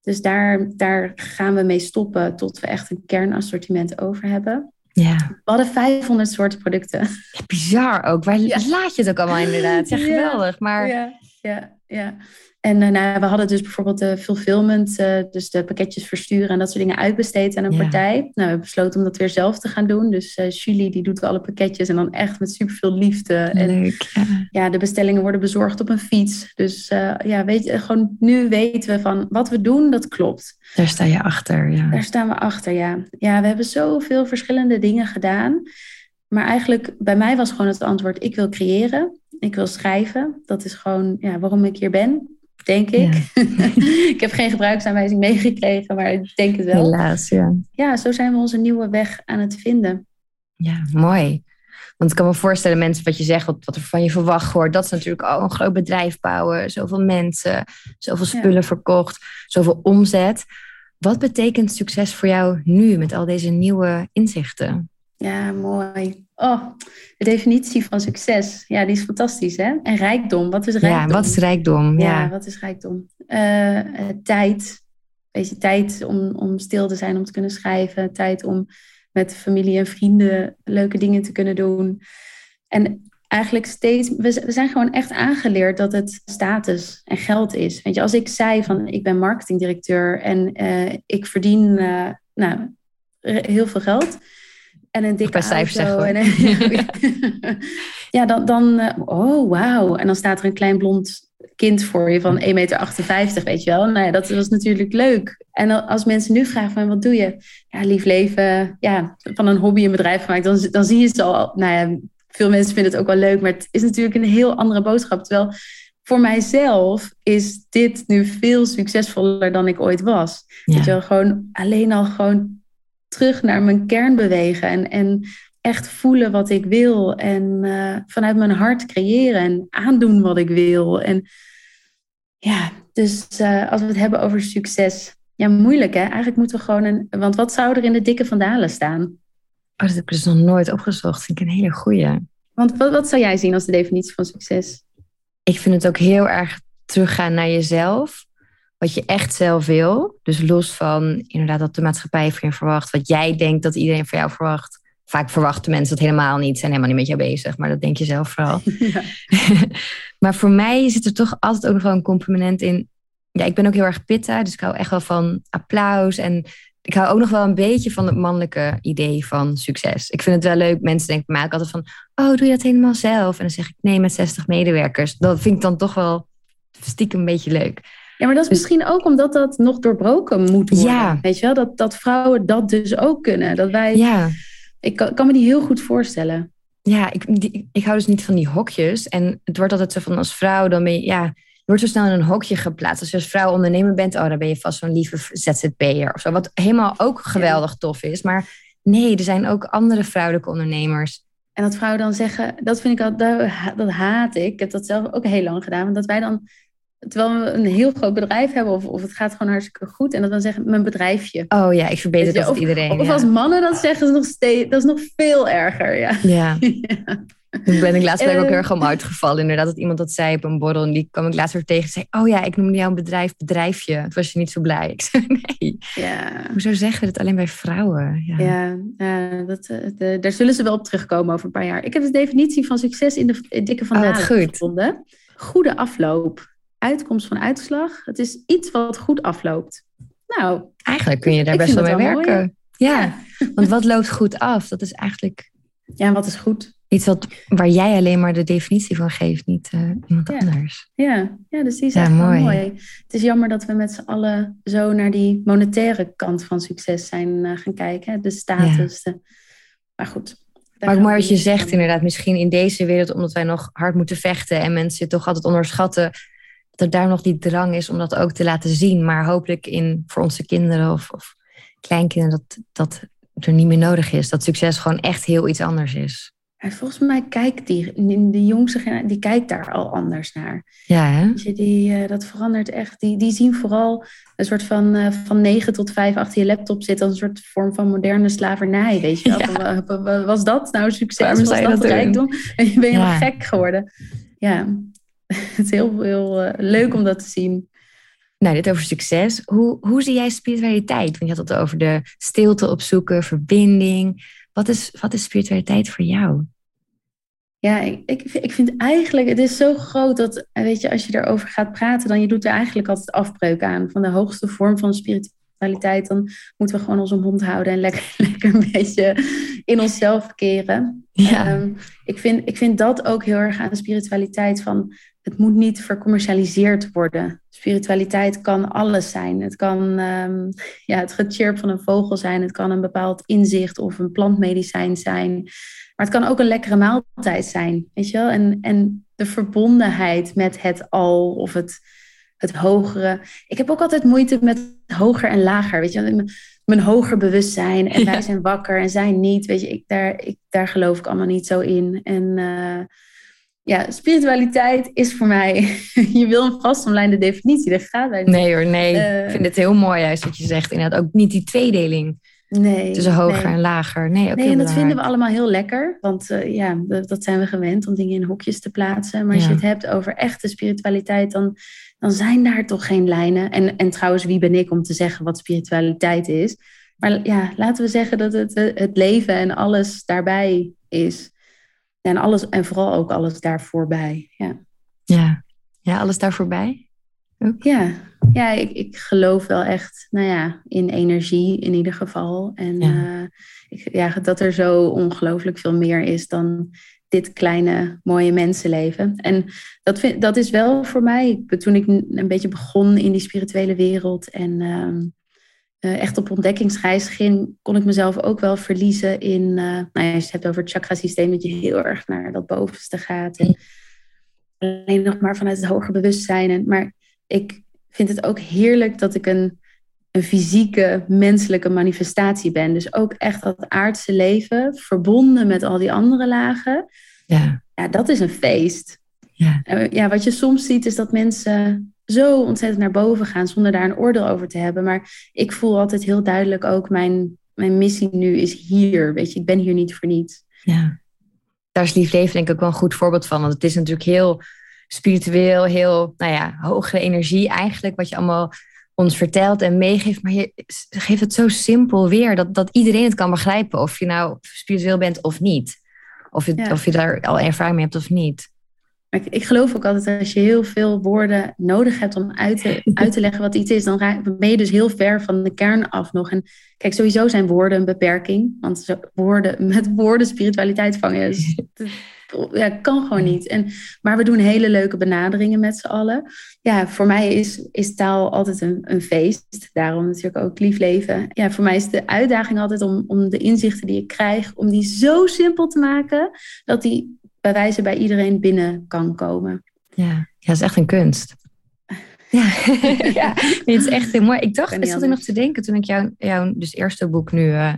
Dus daar, daar gaan we mee stoppen tot we echt een kernassortiment over hebben. Ja. We hadden 500 soorten producten. bizar ook. Waar laat je het ook allemaal inderdaad? Ja, geweldig. Maar... Ja, ja, ja. En uh, nou, we hadden dus bijvoorbeeld de fulfillment, uh, dus de pakketjes versturen en dat soort dingen uitbesteed aan een partij. Nou, we hebben besloten om dat weer zelf te gaan doen. Dus uh, Julie die doet alle pakketjes en dan echt met superveel liefde. Leuk, en ja. de bestellingen worden bezorgd op een fiets. Dus ja, weet je, gewoon nu weten we van wat we doen, dat klopt. Daar sta je achter, ja. Daar staan we achter, ja. Ja, we hebben zoveel verschillende dingen gedaan. Maar eigenlijk bij mij was gewoon het antwoord, ik wil creëren. Ik wil schrijven. Dat is gewoon ja, waarom ik hier ben denk ik. ik heb geen gebruiksaanwijzing meegekregen, maar ik denk het wel. Helaas, ja. Ja, zo zijn we onze nieuwe weg aan het vinden. Ja, mooi. Want ik kan me voorstellen, mensen, wat je zegt, wat, wat er van je verwacht wordt, dat is natuurlijk al een groot bedrijf bouwen, zoveel mensen, zoveel spullen verkocht, zoveel omzet. Wat betekent succes voor jou nu met al deze nieuwe inzichten? Ja, mooi. Oh, de definitie van succes. Ja, die is fantastisch, hè? En rijkdom. Wat is rijkdom? Ja, wat is rijkdom? Ja, ja wat is rijkdom? Uh, uh, tijd. Beetje tijd om, om stil te zijn, om te kunnen schrijven. Tijd om met familie en vrienden leuke dingen te kunnen doen. En eigenlijk steeds, we, we zijn gewoon echt aangeleerd dat het status en geld is. Weet je, als ik zei van ik ben marketingdirecteur en uh, ik verdien uh, nou, heel veel geld en een dikke auto. En ja, dan, dan uh, oh wauw. En dan staat er een klein blond kind voor je van 1,58 meter, weet je wel. Nou ja, dat was natuurlijk leuk. En als mensen nu vragen van wat doe je? Ja, lief leven, ja, van een hobby een bedrijf gemaakt. Dan, dan zie je het al, nou ja, veel mensen vinden het ook wel leuk, maar het is natuurlijk een heel andere boodschap. Terwijl voor mijzelf is dit nu veel succesvoller dan ik ooit was. Ja. Weet je wel, gewoon alleen al gewoon terug naar mijn kern bewegen en, en echt voelen wat ik wil en uh, vanuit mijn hart creëren en aandoen wat ik wil. En ja, dus uh, als we het hebben over succes, ja, moeilijk hè. Eigenlijk moeten we gewoon een, want wat zou er in de dikke vandalen staan? Oh, dat heb ik dus nog nooit opgezocht. Vind ik een hele goeie. Want wat, wat zou jij zien als de definitie van succes? Ik vind het ook heel erg teruggaan naar jezelf. Wat je echt zelf wil. Dus los van inderdaad dat de maatschappij van je verwacht. Wat jij denkt dat iedereen van jou verwacht. Vaak verwachten mensen dat helemaal niet. Zijn helemaal niet met jou bezig. Maar dat denk je zelf vooral. Ja. maar voor mij zit er toch altijd ook nog wel een component in. Ja, ik ben ook heel erg pitta. Dus ik hou echt wel van applaus. En ik hou ook nog wel een beetje van het mannelijke idee van succes. Ik vind het wel leuk. Mensen denken mij ook altijd van, oh, doe je dat helemaal zelf? En dan zeg ik, nee, met 60 medewerkers. Dat vind ik dan toch wel stiekem een beetje leuk. Ja, maar dat is dus- misschien ook omdat dat nog doorbroken moet worden. Ja. Weet je wel, dat, dat vrouwen dat dus ook kunnen. Dat wij, ja. Ik kan, kan me die heel goed voorstellen. Ja, ik, ik hou dus niet van die hokjes. En het wordt altijd zo van als vrouw, dan ben je, ja, wordt zo snel in een hokje geplaatst. Als je als vrouw ondernemer bent, oh, dan ben je vast zo'n lieve ZZP'er of zo. Wat helemaal ook geweldig tof is. Maar nee, er zijn ook andere vrouwelijke ondernemers. En dat vrouwen dan zeggen, dat vind ik al, dat haat ik. Ik heb dat zelf ook heel lang gedaan. Want dat wij dan, terwijl we een heel groot bedrijf hebben, of, of het gaat gewoon hartstikke goed. En dat dan zeggen, mijn bedrijfje. Oh ja, ik verbeter dat of, iedereen. Of als mannen dat zeggen, is nog steeds, dat is nog veel erger. Ja. ja. ja. Toen ben ik laatst uh, ook heel erg om uitgevallen. Inderdaad, dat iemand dat zei op een borrel. En die kwam ik laatst weer tegen en zei... Oh ja, ik noemde jou een bedrijf bedrijfje. Toen was je niet zo blij. Ik zei nee. Ja. Hoezo zeggen we het alleen bij vrouwen? Ja, ja dat, eh, daar zullen ze wel op terugkomen over een paar jaar. Ik heb de definitie van succes in de dikke van oh, gevonden. Goede afloop. Uitkomst van uitslag. Het is iets wat goed afloopt. Nou, eigenlijk kun je daar best wel mee werken. ja. ja, want wat loopt goed af? Dat is eigenlijk... Ja, wat is goed? Iets wat, waar jij alleen maar de definitie van geeft, niet uh, iemand anders. Ja. ja, dus die is ja, mooi. mooi. Het is jammer dat we met z'n allen zo naar die monetaire kant van succes zijn uh, gaan kijken. De status. De... Maar goed. Maar mooi wat je zegt inderdaad. Misschien in deze wereld, omdat wij nog hard moeten vechten en mensen toch altijd onderschatten, er daar nog die drang is om dat ook te laten zien. Maar hopelijk in, voor onze kinderen of, of kleinkinderen dat, dat er niet meer nodig is. Dat succes gewoon echt heel iets anders is. En volgens mij kijkt die, de jongste generatie, die kijkt daar al anders naar. Ja, hè? Dus die, uh, dat verandert echt. Die, die zien vooral een soort van uh, van 9 tot 5 achter je laptop zitten als een soort vorm van moderne slavernij. Weet je wel? Ja. was dat nou succes? Waarom was dat, dat rijkdom? En je bent helemaal gek geworden. Ja, het is heel, heel uh, leuk om dat te zien. Nou, dit over succes. Hoe, hoe zie jij spiritualiteit? Want je had het over de stilte opzoeken, verbinding. Wat is, wat is spiritualiteit voor jou? Ja, ik, ik, ik vind eigenlijk, het is zo groot dat, weet je, als je erover gaat praten, dan je doet er eigenlijk altijd afbreuk aan. Van de hoogste vorm van spiritualiteit, dan moeten we gewoon onze mond houden en lekker, lekker een beetje in onszelf keren. Ja. Ehm, ik, vind, ik vind dat ook heel erg aan de spiritualiteit van, het moet niet vercommercialiseerd worden. Spiritualiteit kan alles zijn. Het kan um, ja, het gechirp van een vogel zijn. Het kan een bepaald inzicht of een plantmedicijn zijn. Maar het kan ook een lekkere maaltijd zijn. Weet je wel? En, en de verbondenheid met het al of het, het hogere. Ik heb ook altijd moeite met hoger en lager. Weet je, mijn hoger bewustzijn en wij zijn wakker en zij niet. Weet je, ik, daar, ik, daar geloof ik allemaal niet zo in. En uh, ja, spiritualiteit is voor mij, je wil een vastomlijnde definitie, dat gaat uit. Nee hoor, nee. Uh, ik vind het heel mooi juist wat je zegt. Inderdaad, ook niet die tweedeling. Nee. Tussen hoger en lager. Nee, ook nee en dat vinden we allemaal heel lekker. Want uh, ja, dat zijn we gewend om dingen in hokjes te plaatsen. Maar als je het hebt over echte spiritualiteit, dan, dan zijn daar toch geen lijnen. En, en trouwens, wie ben ik om te zeggen wat spiritualiteit is? Maar ja, laten we zeggen dat het het leven en alles daarbij is. En, alles, en vooral ook alles daarvoorbij. Ja, ja. ja alles daarvoorbij? Ook. Ja, ja ik, ik geloof wel echt nou ja, in energie in ieder geval. En ja. Uh, ik, ja, dat er zo ongelooflijk veel meer is dan dit kleine mooie mensenleven. En dat, vind, dat is wel voor mij, toen ik een beetje begon in die spirituele wereld en uh, echt op ontdekkingsreis ging, kon ik mezelf ook wel verliezen in, uh, nou ja, als je het hebt over het chakra-systeem, dat je heel erg naar dat bovenste gaat. En alleen nog maar vanuit het hoger bewustzijn. En, maar ik vind het ook heerlijk dat ik een een fysieke, menselijke manifestatie ben. Dus ook echt dat aardse leven, verbonden met al die andere lagen. Ja, ja dat is een feest. Ja. ja, wat je soms ziet is dat mensen zo ontzettend naar boven gaan zonder daar een oordeel over te hebben. Maar ik voel altijd heel duidelijk ook mijn, mijn missie nu is hier. Weet je, ik ben hier niet voor niets. Ja, daar is lief leven denk ik ook wel een goed voorbeeld van. Want het is natuurlijk heel spiritueel, heel, nou ja, hogere energie eigenlijk. Wat je allemaal ons vertelt en meegeeft. Maar je geeft het zo simpel weer dat, dat iedereen het kan begrijpen. Of je nou spiritueel bent of niet. Of je, of je daar al ervaring mee hebt of niet. Ik, ik geloof ook altijd als je heel veel woorden nodig hebt om uit te, uit te leggen wat iets is, dan ben je dus heel ver van de kern af nog. En kijk, sowieso zijn woorden een beperking. Want woorden, met woorden spiritualiteit vangen is, ja, kan gewoon niet. En, maar we doen hele leuke benaderingen met z'n allen. Ja, voor mij is, is taal altijd een, een feest. Daarom natuurlijk ook lief leven. Ja, voor mij is de uitdaging altijd om, om de inzichten die ik krijg, om die zo simpel te maken dat die bij wijze bij iedereen binnen kan komen. Ja, ja dat is echt een kunst. Ja, ja. het is echt heel mooi. Ik dacht, ik zat er nog te denken toen ik jouw jou dus eerste boek nu, uh,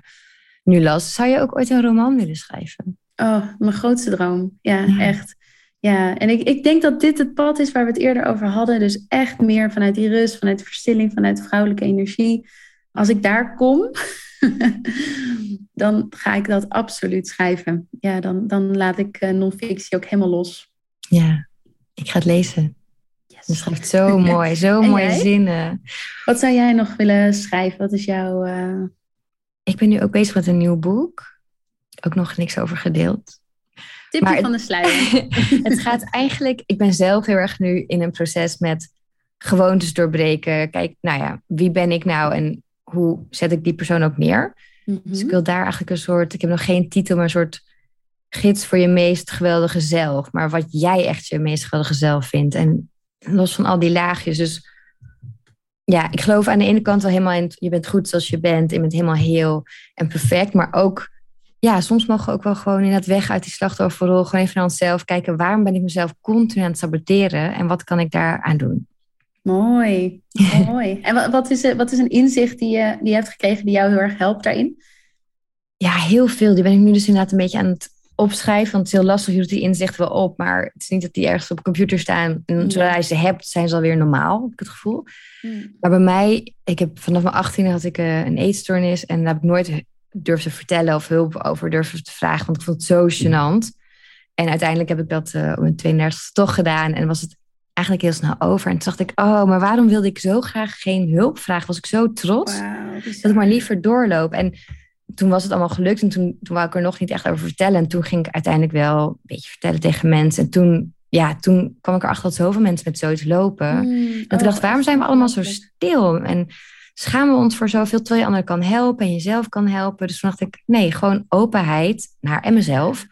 nu las. Zou je ook ooit een roman willen schrijven? Oh, mijn grootste droom. Ja, echt. Ja, en ik, ik denk dat dit het pad is waar we het eerder over hadden. Dus echt meer vanuit die rust, vanuit de verstilling, vanuit de vrouwelijke energie. Als ik daar kom, dan ga ik dat absoluut schrijven. Ja, dan, dan laat ik uh, non-fictie ook helemaal los. Ja, ik ga het lezen. Yes. Schrijft zo mooi, zo mooie zinnen. Wat zou jij nog willen schrijven? Wat is jouw... Uh... Ik ben nu ook bezig met een nieuw boek ook nog niks over gedeeld. Tipje van de sluier. het gaat eigenlijk, ik ben zelf heel erg nu in een proces met gewoontes doorbreken. Kijk, nou ja, wie ben ik nou en hoe zet ik die persoon ook neer? Dus ik mhm. wil daar eigenlijk een soort, ik heb nog geen titel, maar een soort gids voor je meest geweldige zelf. Maar wat jij echt je meest geweldige zelf vindt. En los van al die laagjes. Dus ja, ik geloof aan de ene kant wel helemaal in, je bent goed zoals je bent. Je bent helemaal heel en perfect. Maar ook ja, soms mogen we ook wel gewoon in het weg uit die slachtofferrol. Gewoon even naar onszelf kijken. Waarom ben ik mezelf continu aan het saboteren? En wat kan ik daaraan doen? Mooi, mooi. En wat is, wat is een inzicht die je, die je hebt gekregen die jou heel erg helpt daarin? Ja, heel veel. Die ben ik nu dus inderdaad een beetje aan het opschrijven. Want het is heel lastig, je doet die inzichten wel op. Maar het is niet dat die ergens op de computer staan. En zodra je ze hebt, zijn ze alweer normaal, heb ik het gevoel. Hmm. Maar bij mij, ik heb vanaf mijn 18 had ik eh, een eetstoornis. En daar heb ik nooit durfde vertellen of hulp over durfde te vragen. Want ik vond het zo gênant. En uiteindelijk heb ik dat uh, op mijn 32 toch gedaan. En was het eigenlijk heel snel over. En toen dacht ik, oh, maar waarom wilde ik zo graag geen hulp vragen? Was ik zo trots dat ik maar liever doorloop. En toen was het allemaal gelukt. En toen, toen wou ik er nog niet echt over vertellen. En toen ging ik uiteindelijk wel een beetje vertellen tegen mensen. En toen, ja, toen kwam ik erachter dat zoveel mensen met zoiets lopen. Mm, en toen oh, dacht waarom zijn we allemaal zo stil? En schamen we ons voor zoveel, terwijl je anderen kan helpen en jezelf kan helpen. Dus toen dacht ik, nee, gewoon openheid naar en mezelf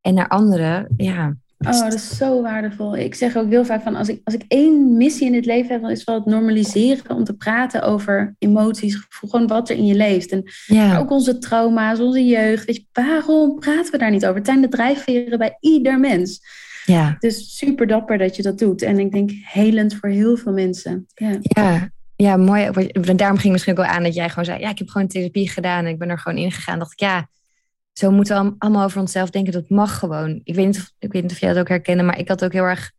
en naar anderen. Ja. Oh, dat is zo waardevol. Ik zeg ook heel vaak van, als ik, als ik één missie in het leven heb, dan is het wel het normaliseren om te praten over emoties, gewoon wat er in je leeft. En ja. ook onze trauma's, onze jeugd. Weet je, waarom praten we daar niet over? Het zijn de drijfveren bij ieder mens. Ja. Dus super dapper dat je dat doet. En ik denk helend voor heel veel mensen. Ja, ja ja, mooi. Daarom ging misschien ook wel aan dat jij gewoon zei: Ja, ik heb gewoon therapie gedaan en ik ben er gewoon ingegaan. Dacht ik, ja, zo moeten we allemaal over onszelf denken. Dat mag gewoon. Ik weet niet of, ik weet niet of jij dat ook herkennen, maar ik had ook heel erg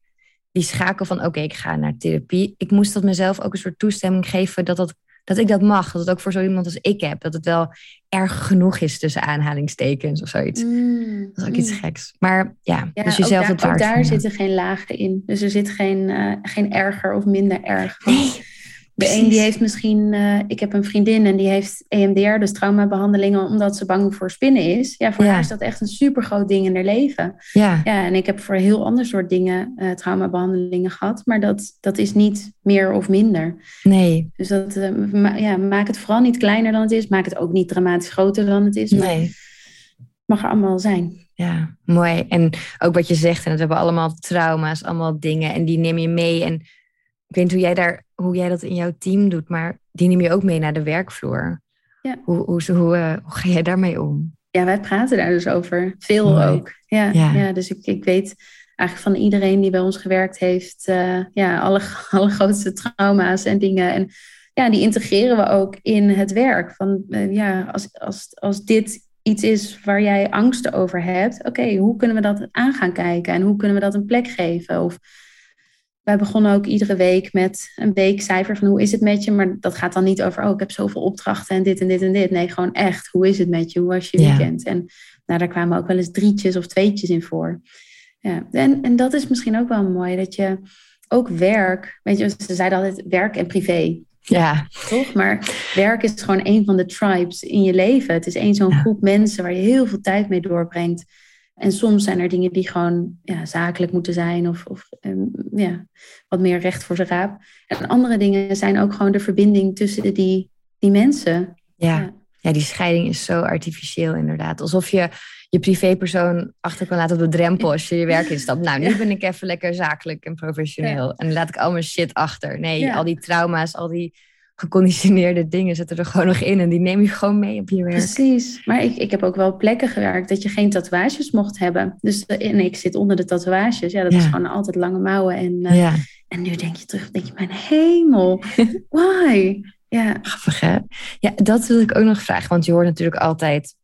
die schakel van: Oké, ik ga naar therapie. Ik moest dat mezelf ook een soort toestemming geven dat, dat, dat ik dat mag. Dat het ook voor zo iemand als ik heb. Dat het wel erg genoeg is tussen aanhalingstekens of zoiets. Mm, dat is ook iets geks. Maar ja, dus jezelf het waard. daar zitten geen lagen in. Dus er zit geen, uh, geen erger of minder erg. Nee. De een die heeft misschien, uh, ik heb een vriendin en die heeft EMDR, dus traumabehandelingen, omdat ze bang voor spinnen is. Ja, voor haar is dat echt een super groot ding in haar leven. Ja. ja en ik heb voor een heel ander soort dingen uh, traumabehandelingen gehad, maar dat, dat is niet meer of minder. Nee. Dus dat, uh, ma ja, maak het vooral niet kleiner dan het is, maak het ook niet dramatisch groter dan het is. Nee. mag er allemaal zijn. Ja, mooi. En ook wat je zegt, en we hebben allemaal trauma's, allemaal dingen, en die neem je mee. En ik weet niet hoe jij, daar, hoe jij dat in jouw team doet, maar die neem je ook mee naar de werkvloer. Ja. Hoe, hoe, hoe, hoe ga jij daarmee om? Ja, wij praten daar dus over. Veel Mooi. ook. Ja, ja. ja. dus ik, ik weet eigenlijk van iedereen die bij ons gewerkt heeft, uh, ja, alle, alle grootste trauma's en dingen. En ja, die integreren we ook in het werk. Van uh, ja, als, als, als dit iets is waar jij angsten over hebt, oké, okay, hoe kunnen we dat aan gaan kijken en hoe kunnen we dat een plek geven? Of wij begonnen ook iedere week met een weekcijfer van hoe is het met je, maar dat gaat dan niet over, oh, ik heb zoveel opdrachten en dit en dit en dit. Nee, gewoon echt, hoe is het met je? Hoe was je weekend? Ja. En nou, daar kwamen ook wel eens drietjes of tweetjes in voor. Ja, en, en dat is misschien ook wel mooi, dat je ook werk, weet je, ze zeiden altijd werk en privé. Ja. Toch? Maar werk is gewoon een van de tribes in je leven. Het is één zo'n ja. groep mensen waar je heel veel tijd mee doorbrengt. En soms zijn er dingen die gewoon ja, zakelijk moeten zijn of, of um, ja, wat meer recht voor zijn raap. En andere dingen zijn ook gewoon de verbinding tussen die, die mensen. Ja. ja. Ja. die scheiding is zo artificieel inderdaad. Alsof je je privépersoon achter kan laten op de drempel als je je werk instapt. Nou, nu ben ik even lekker zakelijk en professioneel. En laat ik al mijn shit achter. Nee, al die trauma's, al die geconditioneerde dingen zitten er gewoon nog in. En die neem je gewoon mee op je werk. Precies. Maar ik, ik heb ook wel plekken gewerkt dat je geen tatoeages mocht hebben. Dus en ik zit onder de tatoeages. Ja, dat is gewoon altijd lange mouwen. En, uh, ja. en nu denk je terug, denk je, mijn hemel, why? Ja. Grappig hè? Ja, dat wil ik ook nog vragen. Want je hoort natuurlijk altijd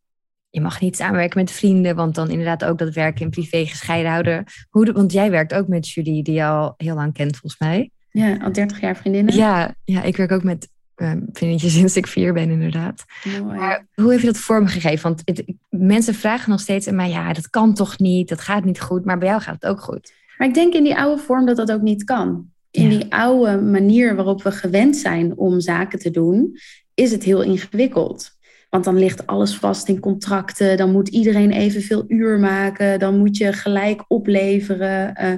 je mag niet samenwerken met vrienden, want dan inderdaad ook dat werk en privé gescheiden houden. Hoe, want jij werkt ook met Julie, die je al heel lang kent, volgens mij. Ja, al 30 jaar vriendinnen. Ja, ja ik werk ook met uh, vriendinnetjes sinds ik vier ben, inderdaad. Mooi. Maar hoe heb je dat vormgegeven? Want het, mensen vragen nog steeds aan mij, ja, dat kan toch niet, dat gaat niet goed, maar bij jou gaat het ook goed. Maar ik denk in die oude vorm dat dat ook niet kan. In ja. die oude manier waarop we gewend zijn om zaken te doen, is het heel ingewikkeld. Want dan ligt alles vast in contracten. Dan moet iedereen evenveel uur maken. Dan moet je gelijk opleveren. Uh,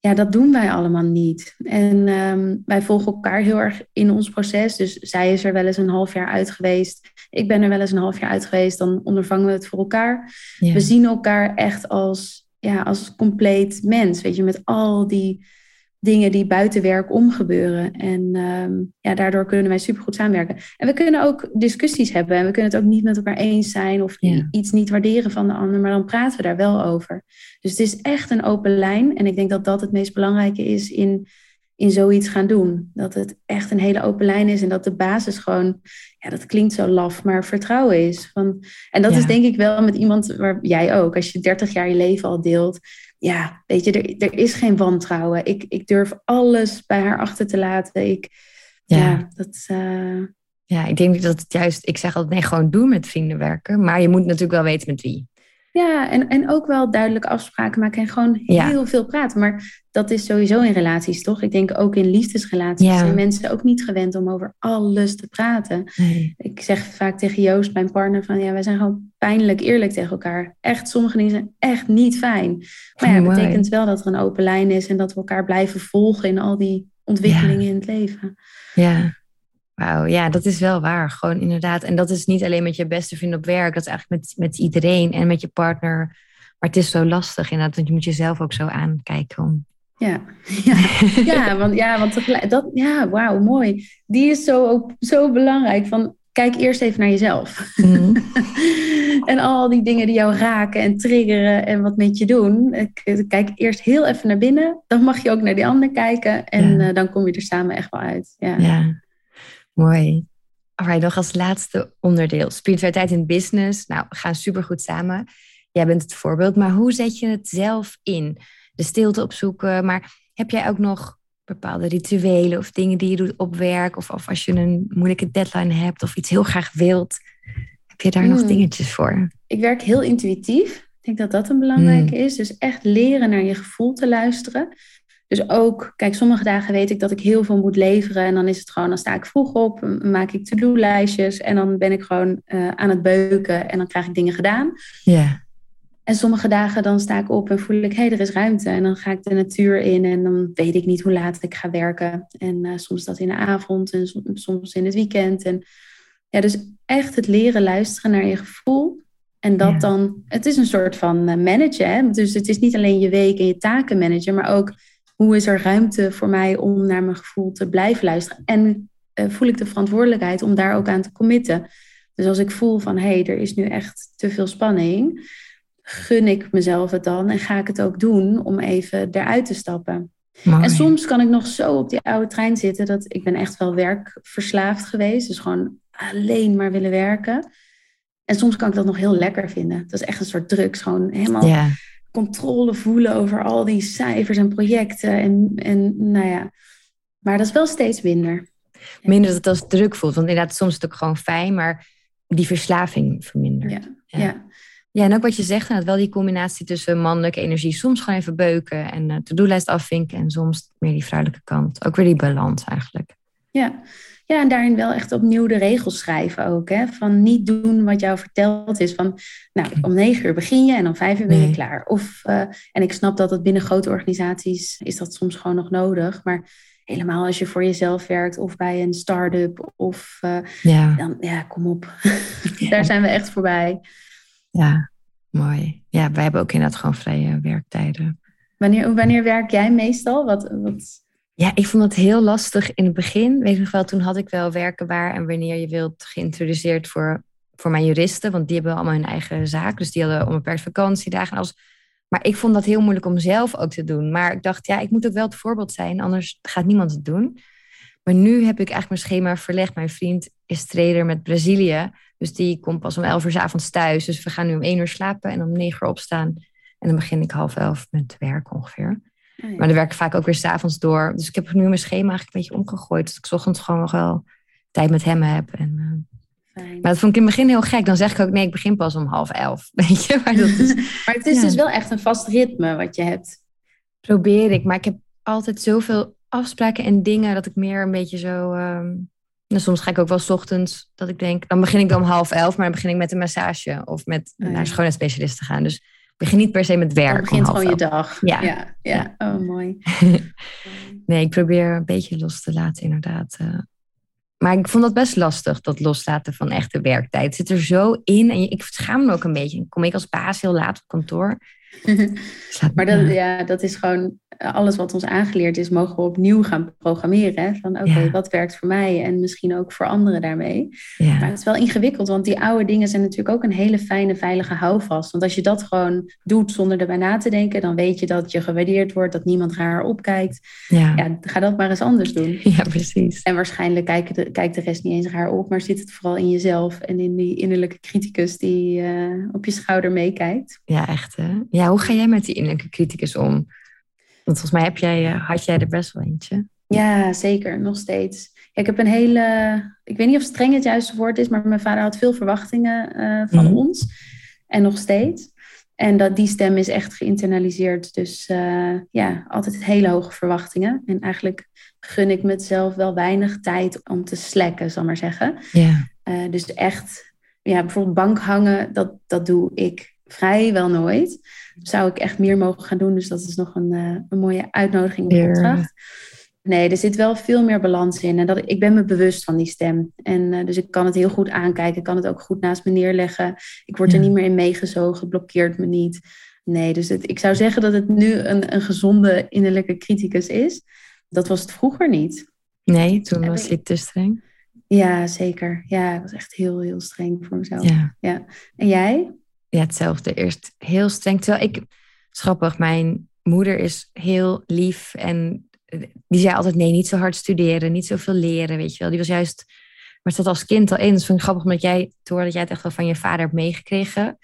ja, dat doen wij allemaal niet. En um, wij volgen elkaar heel erg in ons proces. Dus zij is er wel eens een half jaar uit geweest. Ik ben er wel eens een half jaar uit geweest. Dan ondervangen we het voor elkaar. Ja. We zien elkaar echt als, ja, als compleet mens. Weet je, met al die dingen die buiten werk omgebeuren. En um, ja, daardoor kunnen wij supergoed samenwerken. En we kunnen ook discussies hebben. En we kunnen het ook niet met elkaar eens zijn of ja. iets niet waarderen van de ander. Maar dan praten we daar wel over. Dus het is echt een open lijn. En ik denk dat dat het meest belangrijke is in, in zoiets gaan doen. Dat het echt een hele open lijn is. En dat de basis gewoon, ja, dat klinkt zo laf, maar vertrouwen is. Van, en dat Ja. is denk ik wel met iemand waar jij ook, als je 30 jaar je leven al deelt ja, weet je, er, er is geen wantrouwen. Ik, ik durf alles bij haar achter te laten. Ik, ja. Ja. dat, eh, Ja, ik denk dat het juist, ik zeg altijd nee, gewoon doen met vrienden werken. Maar je moet natuurlijk wel weten met wie. ja, en, en ook wel duidelijke afspraken maken en gewoon Ja. heel veel praten. Maar dat is sowieso in relaties, toch? Ik denk ook in liefdesrelaties Ja. zijn mensen ook niet gewend om over alles te praten. Nee. Ik zeg vaak tegen Joost, mijn partner, van ja, wij zijn gewoon pijnlijk eerlijk tegen elkaar. Echt, sommige dingen zijn echt niet fijn. Maar ja, het Mooi. betekent wel dat er een open lijn is en dat we elkaar blijven volgen in al die ontwikkelingen in het leven. Ja. Wauw, ja, dat is wel waar. Gewoon inderdaad. En dat is niet alleen met je beste vriend op werk. Dat is eigenlijk met, met iedereen en met je partner. Maar het is zo lastig inderdaad. Want je moet jezelf ook zo aankijken. Om... Ja, ja, ja want, ja, want tegelijk- dat, ja, wauw, mooi. Die is zo, ook zo belangrijk. Van, kijk eerst even naar jezelf. Mhm. en al die dingen die jou raken en triggeren en wat met je doen. Ik- Kijk eerst heel even naar binnen. Dan mag je ook naar die ander kijken. En Ja. eh, dan kom je er samen echt wel uit. Ja. Ja, mooi. Alright, nog als laatste onderdeel. Spiritualiteit in business. Nou, we gaan supergoed samen. Jij bent het voorbeeld. Maar hoe zet je het zelf in? De stilte opzoeken. Maar heb jij ook nog bepaalde rituelen of dingen die je doet op werk? Of, of als je een moeilijke deadline hebt of iets heel graag wilt. Heb je daar nog Hmm. dingetjes voor? Ik werk heel intuïtief. Ik denk dat dat een belangrijke is. Dus echt leren naar je gevoel te luisteren. Dus ook, kijk, sommige dagen weet ik dat ik heel veel moet leveren. En dan is het gewoon, dan sta ik vroeg op, maak ik to-do-lijstjes. En dan ben ik gewoon uh, aan het beuken en dan krijg ik dingen gedaan. Ja. En sommige dagen dan sta ik op en voel ik, hé, hey, er is ruimte. En dan ga ik de natuur in en dan weet ik niet hoe laat ik ga werken. En uh, soms dat in de avond en soms in het weekend. En ja, dus echt het leren luisteren naar je gevoel. En dat dan, het is een soort van uh, managen. Hè? Dus het is niet alleen je week en je taken managen, maar ook hoe is er ruimte voor mij om naar mijn gevoel te blijven luisteren. En uh, voel ik de verantwoordelijkheid om daar ook aan te committen. Dus als ik voel van hé, hey, er is nu echt te veel spanning gun ik mezelf het dan en ga ik het ook doen om even eruit te stappen. En soms kan ik nog zo op die oude trein zitten dat ik ben echt wel werkverslaafd geweest. Dus gewoon alleen maar willen werken. En soms kan ik dat nog heel lekker vinden. Dat is echt een soort drugs. Gewoon helemaal controle voelen over al die cijfers en projecten. En, en nou ja, maar dat is wel steeds minder. Minder dat het als druk voelt. Want inderdaad, soms is het ook gewoon fijn, maar die verslaving vermindert. ja. ja. Ja, en ook wat je zegt, nou, wel die combinatie tussen mannelijke energie, soms gewoon even beuken en uh, to-do-lijst afvinken en soms meer die vrouwelijke kant. Ook weer die balans eigenlijk. Ja. ja, en daarin wel echt opnieuw de regels schrijven ook. Hè? Van niet doen wat jou verteld is. Van, nou, om negen uur begin je en om vijf uur ben je klaar. Of, uh, en ik snap dat het binnen grote organisaties is dat soms gewoon nog nodig. Maar helemaal als je voor jezelf werkt of bij een start-up of uh, ja. dan, ja, kom op. Daar zijn we echt voorbij. Ja, mooi. Ja, wij hebben ook inderdaad gewoon vrije werktijden. Wanneer, wanneer werk jij meestal? Wat, wat... Ja, ik vond het heel lastig in het begin. Weet je nog wel, toen had ik wel werken waar en wanneer je wilt geïntroduceerd voor, voor mijn juristen. Want die hebben allemaal hun eigen zaak. Dus die hadden onbeperkt vakantiedagen. Als... Maar ik vond dat heel moeilijk om zelf ook te doen. Maar ik dacht, ja, ik moet ook wel het voorbeeld zijn. Anders gaat niemand het doen. Maar nu heb ik eigenlijk mijn schema verlegd. Mijn vriend is trader met Brazilië. Dus die komt pas om 11 uur s avonds thuis. Dus we gaan nu om 1 uur slapen en om 9 uur opstaan. En dan begin ik half elf met werk ongeveer. Oh maar dan werk ik vaak ook weer s'avonds door. Dus ik heb nu mijn schema eigenlijk een beetje omgegooid. Dat ik ochtends gewoon nog wel tijd met hem heb. En, uh... Maar dat vond ik in het begin heel gek. Dan zeg ik ook, nee, ik begin pas om half elf. Weet je? Maar, dat is, maar het is dus wel echt een vast ritme wat je hebt. Probeer ik. Maar ik heb altijd zoveel afspraken en dingen dat ik meer een beetje zo... Um, nou, soms ga ik ook wel s ochtends dat ik denk, dan begin ik dan om half elf, maar dan begin ik met een massage of met oh, ja. naar schoonheidsspecialist te gaan. Dus ik begin niet per se met werk. Dan begint gewoon je dag. Ja. ja. Ja, oh mooi. nee, ik probeer een beetje los te laten inderdaad. Uh, maar ik vond dat best lastig, dat loslaten van echte werktijd. Het zit er zo in en ik schaam me ook een beetje. Kom ik als baas heel laat op kantoor. Maar dat, ja, dat is gewoon alles wat ons aangeleerd is, mogen we opnieuw gaan programmeren. Van oké, wat werkt voor mij en misschien ook voor anderen daarmee. Ja. Maar het is wel ingewikkeld, want die oude dingen zijn natuurlijk ook een hele fijne, veilige houvast. Want als je dat gewoon doet zonder erbij na te denken, dan weet je dat je gewaardeerd wordt, dat niemand raar opkijkt. Ja. ja ga dat maar eens anders doen. Ja, precies. En waarschijnlijk kijkt de, kijkt de rest niet eens raar op, maar zit het vooral in jezelf en in die innerlijke criticus die uh, op je schouder meekijkt. Ja, echt hè? Ja, hoe ga jij met die innerlijke criticus om? Want volgens mij heb jij, eh, had jij er best wel eentje. Ja, zeker. Nog steeds. ik heb een hele... Ik weet niet of streng het juiste woord is, maar mijn vader had veel verwachtingen uh, van mm. ons. En nog steeds. En dat, die stem is echt geïnternaliseerd. Dus uh, ja, altijd hele hoge verwachtingen. En eigenlijk gun ik mezelf wel weinig tijd om te slekken, zal maar zeggen. Yeah. dus echt, ja, bijvoorbeeld bank hangen, dat, dat doe ik vrijwel nooit zou ik echt meer mogen gaan doen. Dus dat is nog een, uh, een mooie uitnodiging op opdracht. Nee, er zit wel veel meer balans in. En dat, ik ben me bewust van die stem. En uh, dus ik kan het heel goed aankijken. Ik kan het ook goed naast me neerleggen. Ik word er niet meer in meegezogen. Blokkeert me niet. Nee, dus het, ik zou zeggen dat het nu een, een gezonde innerlijke criticus is. Dat was het vroeger niet. Nee, toen was je te streng. Ja, zeker. Ja, ik was echt heel, heel streng voor mezelf. Ja. ja. En jij? Ja, hetzelfde. Eerst heel streng. Terwijl ik, grappig, mijn moeder is heel lief en die zei altijd nee, niet zo hard studeren, niet zoveel leren, weet je wel. Die was juist, maar het zat als kind al in. Dat vind ik grappig omdat jij, te dat jij het echt wel van je vader hebt meegekregen.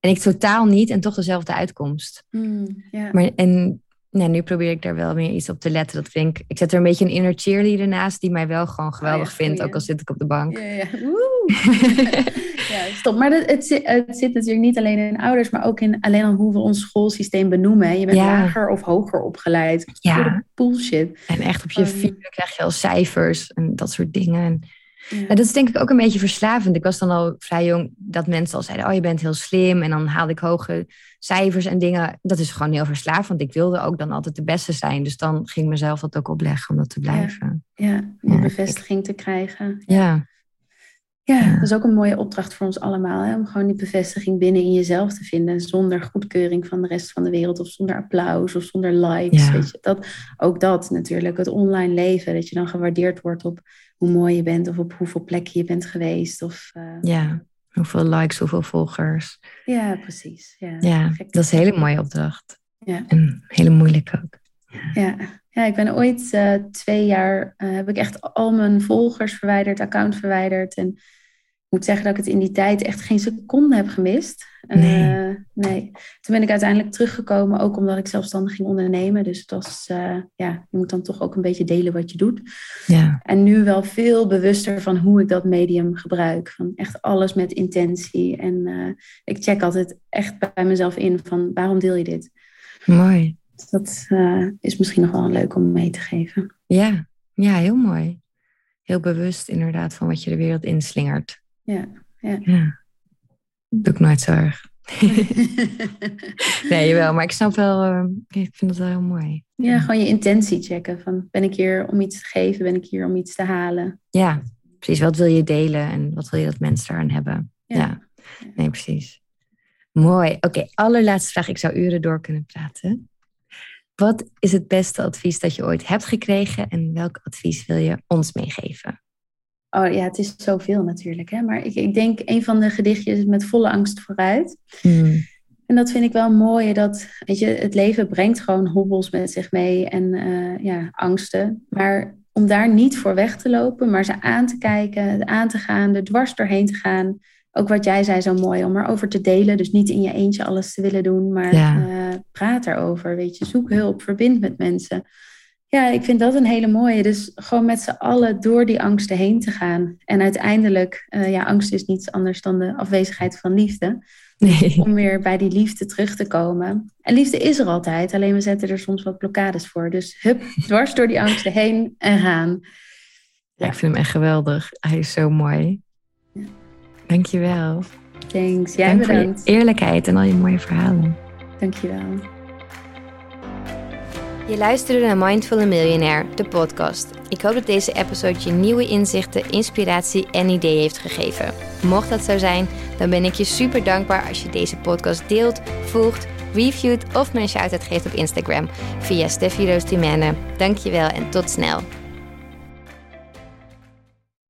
En ik totaal niet en toch dezelfde uitkomst. Mm, maar, en ja, nu probeer ik daar wel meer iets op te letten. Dat ik, ik zet er een beetje een inner cheerleader naast die mij wel gewoon geweldig Oh vindt, ook al zit ik op de bank. Ja, ja. ja, stop. Maar het, het, zit, het, zit natuurlijk niet alleen in ouders, maar ook in alleen al hoe we ons schoolsysteem benoemen. Je bent lager of hoger opgeleid. Ja. Bullshit. En echt op je Um, vier krijg je al cijfers en dat soort dingen. Ja. Dat is denk ik ook een beetje verslavend. Ik was dan al vrij jong dat mensen al zeiden: Oh, je bent heel slim. En dan haalde ik hoge cijfers en dingen. Dat is gewoon heel verslavend. Want ik wilde ook dan altijd de beste zijn. Dus dan ging ik mezelf dat ook opleggen om dat te blijven. Ja, die Ja, bevestiging te krijgen. Ja, Ja, dat is ook een mooie opdracht voor ons allemaal. Hè? Om gewoon die bevestiging binnen in jezelf te vinden. Zonder goedkeuring van de rest van de wereld. Of zonder applaus of zonder likes. Weet je? Dat, ook dat natuurlijk. Het online leven. Dat je dan gewaardeerd wordt op hoe mooi je bent. Of op hoeveel plekken je bent geweest. Of, eh, ja. Hoeveel likes, hoeveel volgers. ja, precies. Ja, Ja, dat is een hele mooie opdracht. Ja. En hele moeilijk ook. Ja. ja, ik ben ooit eh, twee jaar, eh, heb ik echt al mijn volgers verwijderd, account verwijderd. En moet zeggen dat ik het in die tijd echt geen seconde heb gemist. Eh, Nee. nee. Toen ben ik uiteindelijk teruggekomen, ook omdat ik zelfstandig ging ondernemen. Dus het was, eh, ja, je moet dan toch ook een beetje delen wat je doet. Ja, En nu wel veel bewuster van hoe ik dat medium gebruik. Van echt alles met intentie. En eh, ik check altijd echt bij mezelf in van waarom deel je dit? mooi. Dus dat is misschien nog wel leuk om mee te geven. Ja, ja heel mooi. Heel bewust inderdaad van wat je de wereld inslingert. Ja, ja. Ja. Doe ik nooit zo erg. Nee, jawel, maar ik snap wel, eh, ik vind het wel heel mooi. ja, gewoon je intentie checken. Van, ben ik hier om iets te geven? Ben ik hier om iets te halen? Ja, precies. Wat wil je delen en wat wil je dat mensen eraan hebben? Ja, nee, precies. Mooi. Oké, allerlaatste vraag. Ik zou uren door kunnen praten. Wat is het beste advies dat je ooit hebt gekregen en welk advies wil je ons meegeven? Oh ja, het is zoveel natuurlijk. Hè? Maar ik, ik denk een van de gedichtjes is met volle angst vooruit. Hmm, En dat vind ik wel mooi. Dat, weet je, het leven brengt gewoon hobbels met zich mee en eh, ja, angsten. Maar om daar niet voor weg te lopen, maar ze aan te kijken, aan te gaan, er dwars doorheen te gaan. Ook wat jij zei zo mooi, om erover te delen. Dus niet in je eentje alles te willen doen, maar Ja. eh, praat erover. Weet je, zoek hulp, verbind met mensen. Ja, ik vind dat een hele mooie. Dus gewoon met z'n allen door die angsten heen te gaan. En uiteindelijk, eh, ja, angst is niets anders dan de afwezigheid van liefde Nee. om weer bij die liefde terug te komen. En liefde is er altijd, alleen we zetten er soms wat blokkades voor. Dus hup, dwars door die angsten heen en gaan. Ja, ik vind hem echt geweldig. Hij is zo mooi. Ja. Dankjewel. Thanks, jij Dank voor je bedankt. eerlijkheid en al je mooie verhalen. Dankjewel. Je luisterde naar Mindful Millionaire, de podcast. Ik hoop dat deze episode je nieuwe inzichten, inspiratie en ideeën heeft gegeven. Mocht dat zo zijn, dan ben ik je super dankbaar als je deze podcast deelt, volgt, reviewt of een shout-out geeft op Instagram via Steffi. Dankjewel en tot snel.